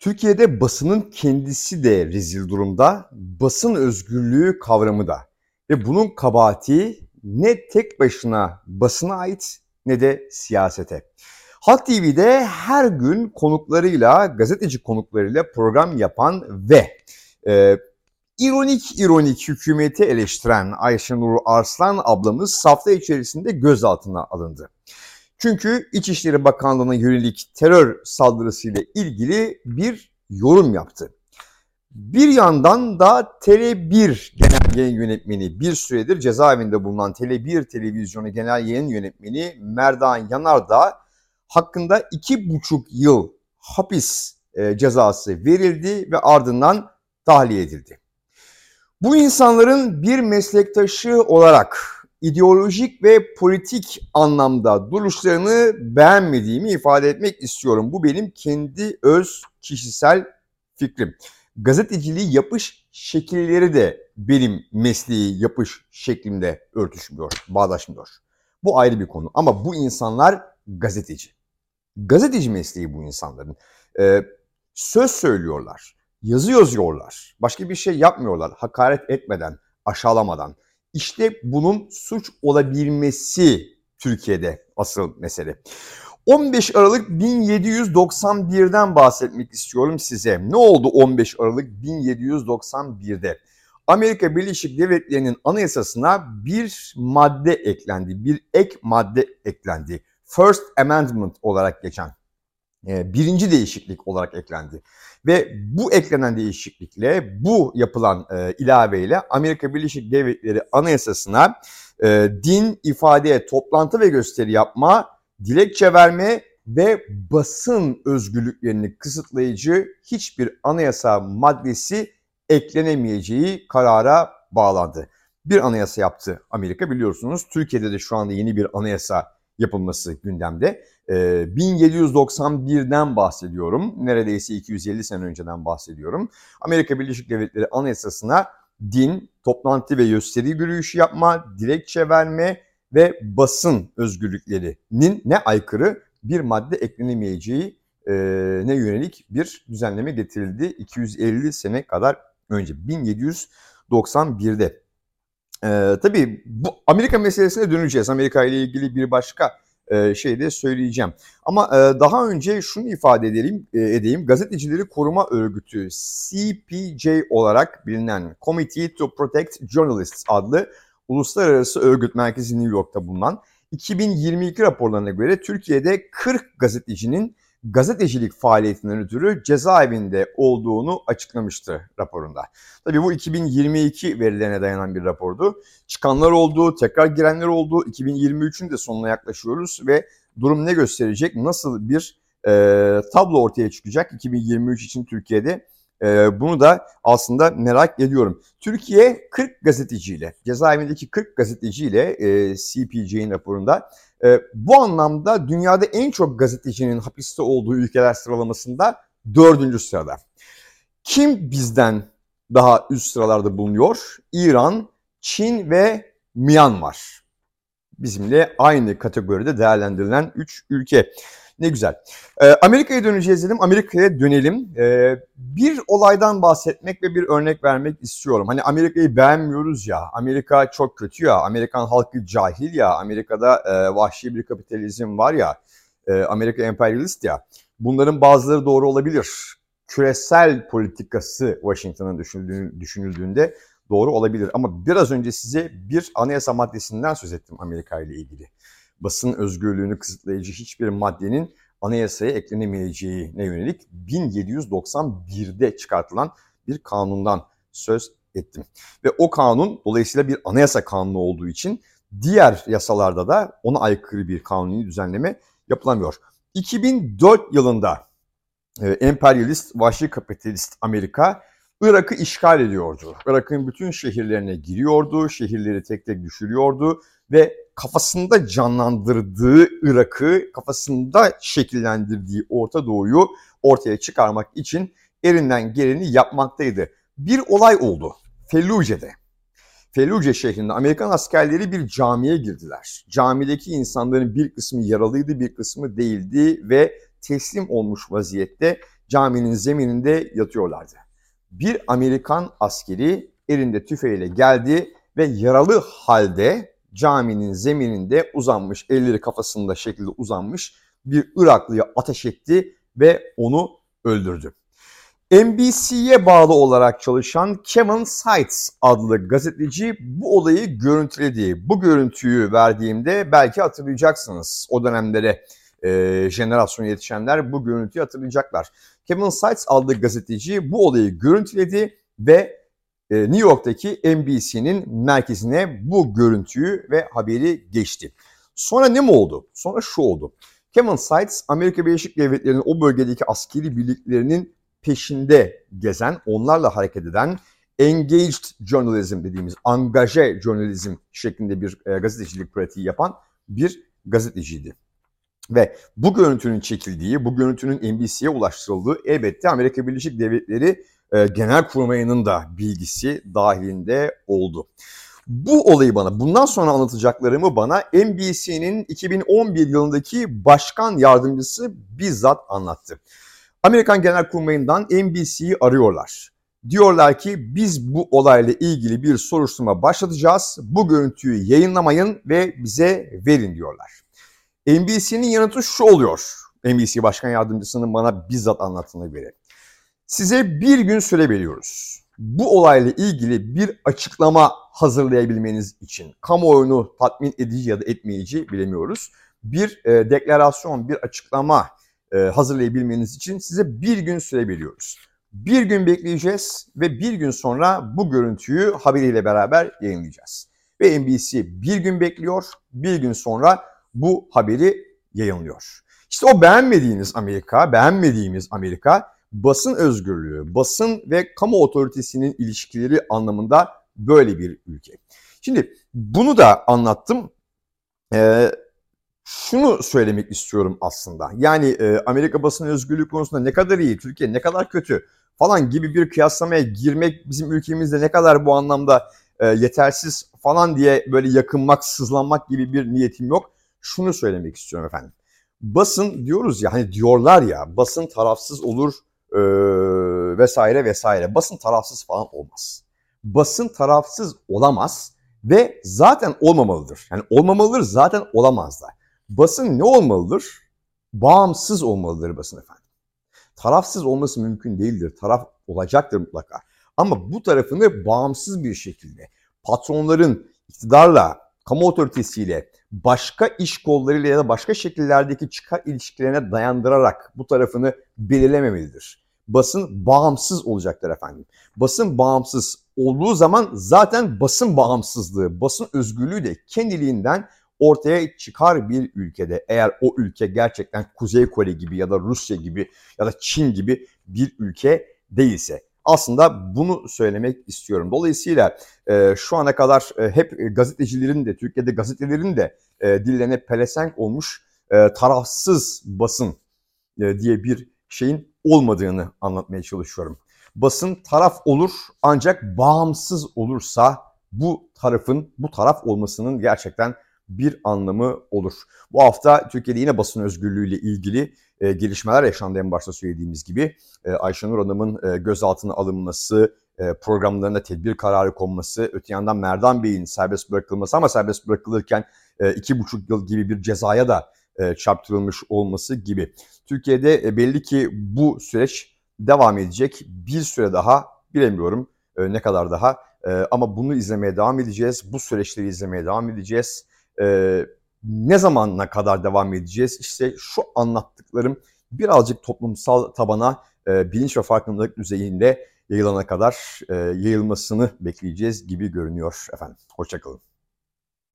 Türkiye'de basının kendisi de rezil durumda, basın özgürlüğü kavramı da. Ve bunun kabahati ne tek başına basına ait ne de siyasete. Halk TV'de her gün konuklarıyla, gazeteci konuklarıyla program yapan ve e, ironik ironik hükümeti eleştiren Ayşenur Arslan ablamız hafta içerisinde gözaltına alındı. Çünkü İçişleri Bakanlığı'na yönelik terör saldırısıyla ilgili bir yorum yaptı. Bir yandan da Tele1 Genel Yayın Yönetmeni bir süredir cezaevinde bulunan Tele1 Televizyonu Genel Yayın Yönetmeni Merdan Yanardağ hakkında iki buçuk yıl hapis e, cezası verildi ve ardından tahliye edildi. Bu insanların bir meslektaşı olarak ideolojik ve politik anlamda duruşlarını beğenmediğimi ifade etmek istiyorum. Bu benim kendi öz kişisel fikrim. Gazeteciliği yapış şekilleri de benim mesleği yapış şeklimde örtüşmüyor, bağdaşmıyor. Bu ayrı bir konu ama bu insanlar gazeteci. Gazeteci mesleği bu insanların. Ee, söz söylüyorlar, yazı yazıyorlar, başka bir şey yapmıyorlar hakaret etmeden, aşağılamadan. İşte bunun suç olabilmesi Türkiye'de asıl mesele. 15 Aralık 1791'den bahsetmek istiyorum size. Ne oldu 15 Aralık 1791'de? Amerika Birleşik Devletleri'nin anayasasına bir madde eklendi, bir ek madde eklendi. First Amendment olarak geçen birinci değişiklik olarak eklendi. Ve bu eklenen değişiklikle, bu yapılan e, ilaveyle Amerika Birleşik Devletleri Anayasası'na e, din, ifade, toplantı ve gösteri yapma, dilekçe verme ve basın özgürlüklerini kısıtlayıcı hiçbir anayasa maddesi eklenemeyeceği karara bağlandı. Bir anayasa yaptı Amerika biliyorsunuz. Türkiye'de de şu anda yeni bir anayasa yapılması gündemde. 1791'den ee, bahsediyorum. Neredeyse 250 sene önceden bahsediyorum. Amerika Birleşik Devletleri Anayasası'na din, toplantı ve gösteri yürüyüşü yapma, dilekçe verme ve basın özgürlüklerinin ne aykırı bir madde eklenemeyeceği e, ne yönelik bir düzenleme getirildi 250 sene kadar önce 1791'de. Ee, tabii bu Amerika meselesine döneceğiz. Amerika ile ilgili bir başka e, şey de söyleyeceğim. Ama e, daha önce şunu ifade edelim, e, edeyim. Gazetecileri Koruma Örgütü CPJ olarak bilinen Committee to Protect Journalists adlı uluslararası örgüt merkezi New York'ta bulunan 2022 raporlarına göre Türkiye'de 40 gazetecinin gazetecilik faaliyetinden ötürü cezaevinde olduğunu açıklamıştı raporunda. Tabii bu 2022 verilerine dayanan bir rapordu. Çıkanlar oldu, tekrar girenler oldu. 2023'ün de sonuna yaklaşıyoruz ve durum ne gösterecek? Nasıl bir e, tablo ortaya çıkacak 2023 için Türkiye'de? E, bunu da aslında merak ediyorum. Türkiye 40 gazeteciyle, cezaevindeki 40 gazeteciyle e, CPJ'in raporunda e, bu anlamda dünyada en çok gazetecinin hapiste olduğu ülkeler sıralamasında dördüncü sırada. Kim bizden daha üst sıralarda bulunuyor? İran, Çin ve Myanmar. Bizimle aynı kategoride değerlendirilen 3 ülke. Ne güzel. Ee, Amerika'ya döneceğiz dedim. Amerika'ya dönelim. Ee, bir olaydan bahsetmek ve bir örnek vermek istiyorum. Hani Amerika'yı beğenmiyoruz ya. Amerika çok kötü ya. Amerikan halkı cahil ya. Amerika'da e, vahşi bir kapitalizm var ya. E, Amerika emperyalist ya. Bunların bazıları doğru olabilir. Küresel politikası Washington'ın düşünüldüğünde doğru olabilir. Ama biraz önce size bir anayasa maddesinden söz ettim Amerika ile ilgili basın özgürlüğünü kısıtlayıcı hiçbir maddenin anayasaya eklenemeyeceğine yönelik 1791'de çıkartılan bir kanundan söz ettim. Ve o kanun dolayısıyla bir anayasa kanunu olduğu için diğer yasalarda da ona aykırı bir kanuni düzenleme yapılamıyor. 2004 yılında e, emperyalist, vahşi kapitalist Amerika Irak'ı işgal ediyordu. Irak'ın bütün şehirlerine giriyordu, şehirleri tek tek düşürüyordu ve kafasında canlandırdığı Irak'ı, kafasında şekillendirdiği Orta Doğu'yu ortaya çıkarmak için elinden geleni yapmaktaydı. Bir olay oldu Felluce'de. Felluce şehrinde Amerikan askerleri bir camiye girdiler. Camideki insanların bir kısmı yaralıydı, bir kısmı değildi ve teslim olmuş vaziyette caminin zemininde yatıyorlardı. Bir Amerikan askeri elinde tüfeğiyle geldi ve yaralı halde caminin zemininde uzanmış, elleri kafasında şekilde uzanmış bir Iraklıya ateş etti ve onu öldürdü. NBC'ye bağlı olarak çalışan Kevin Seitz adlı gazeteci bu olayı görüntüledi. Bu görüntüyü verdiğimde belki hatırlayacaksınız. O dönemlere e, jenerasyon yetişenler bu görüntüyü hatırlayacaklar. Kevin Seitz adlı gazeteci bu olayı görüntüledi ve New York'taki NBC'nin merkezine bu görüntüyü ve haberi geçti. Sonra ne mi oldu? Sonra şu oldu. Kevin Seitz Amerika Birleşik Devletleri'nin o bölgedeki askeri birliklerinin peşinde gezen, onlarla hareket eden engaged journalism dediğimiz angaje journalism şeklinde bir e, gazetecilik pratiği yapan bir gazeteciydi. Ve bu görüntünün çekildiği, bu görüntünün NBC'ye ulaştırıldığı elbette Amerika Birleşik Devletleri e, Genel Kurmayı'nın da bilgisi dahilinde oldu. Bu olayı bana, bundan sonra anlatacaklarımı bana NBC'nin 2011 yılındaki başkan yardımcısı bizzat anlattı. Amerikan Genel Kurmayı'ndan NBC'yi arıyorlar. Diyorlar ki biz bu olayla ilgili bir soruşturma başlatacağız. Bu görüntüyü yayınlamayın ve bize verin diyorlar. NBC'nin yanıtı şu oluyor. NBC Başkan Yardımcısının bana bizzat anlattığına göre. Size bir gün süre veriyoruz. Bu olayla ilgili bir açıklama hazırlayabilmeniz için kamuoyunu tatmin edici ya da etmeyici bilemiyoruz. Bir e, deklarasyon, bir açıklama e, hazırlayabilmeniz için size bir gün süre veriyoruz. Bir gün bekleyeceğiz ve bir gün sonra bu görüntüyü haberiyle beraber yayınlayacağız. Ve NBC bir gün bekliyor, bir gün sonra bu haberi yayınlıyor. İşte o beğenmediğiniz Amerika, beğenmediğimiz Amerika basın özgürlüğü, basın ve kamu otoritesinin ilişkileri anlamında böyle bir ülke. Şimdi bunu da anlattım. Ee, şunu söylemek istiyorum aslında. Yani e, Amerika basın özgürlüğü konusunda ne kadar iyi, Türkiye ne kadar kötü falan gibi bir kıyaslamaya girmek bizim ülkemizde ne kadar bu anlamda e, yetersiz falan diye böyle yakınmak, sızlanmak gibi bir niyetim yok. Şunu söylemek istiyorum efendim. Basın diyoruz ya hani diyorlar ya basın tarafsız olur e, vesaire vesaire. Basın tarafsız falan olmaz. Basın tarafsız olamaz ve zaten olmamalıdır. Yani olmamalıdır zaten olamaz da. Basın ne olmalıdır? Bağımsız olmalıdır basın efendim. Tarafsız olması mümkün değildir. Taraf olacaktır mutlaka. Ama bu tarafını bağımsız bir şekilde patronların iktidarla, kamu otoritesiyle, başka iş kollarıyla ya da başka şekillerdeki çıkar ilişkilerine dayandırarak bu tarafını belirlememelidir. Basın bağımsız olacaktır efendim. Basın bağımsız olduğu zaman zaten basın bağımsızlığı, basın özgürlüğü de kendiliğinden ortaya çıkar bir ülkede eğer o ülke gerçekten Kuzey Kore gibi ya da Rusya gibi ya da Çin gibi bir ülke değilse. Aslında bunu söylemek istiyorum. Dolayısıyla e, şu ana kadar e, hep gazetecilerin de Türkiye'de gazetelerin de e, dillerine pelesenk olmuş e, tarafsız basın e, diye bir şeyin olmadığını anlatmaya çalışıyorum. Basın taraf olur ancak bağımsız olursa bu tarafın bu taraf olmasının gerçekten bir anlamı olur. Bu hafta Türkiye'de yine basın özgürlüğüyle ilgili e, gelişmeler yaşandı en başta söylediğimiz gibi. E, Ayşenur Hanım'ın e, gözaltına alınması, e, programlarında tedbir kararı konması, öte yandan Merdan Bey'in serbest bırakılması ama serbest bırakılırken e, iki buçuk yıl gibi bir cezaya da e, çarptırılmış olması gibi. Türkiye'de e, belli ki bu süreç devam edecek. Bir süre daha bilemiyorum e, ne kadar daha e, ama bunu izlemeye devam edeceğiz. Bu süreçleri izlemeye devam edeceğiz. E, ne zamana kadar devam edeceğiz? İşte şu anlattıklarım birazcık toplumsal tabana e, bilinç ve farkındalık düzeyinde yayılana kadar e, yayılmasını bekleyeceğiz gibi görünüyor efendim. Hoşçakalın.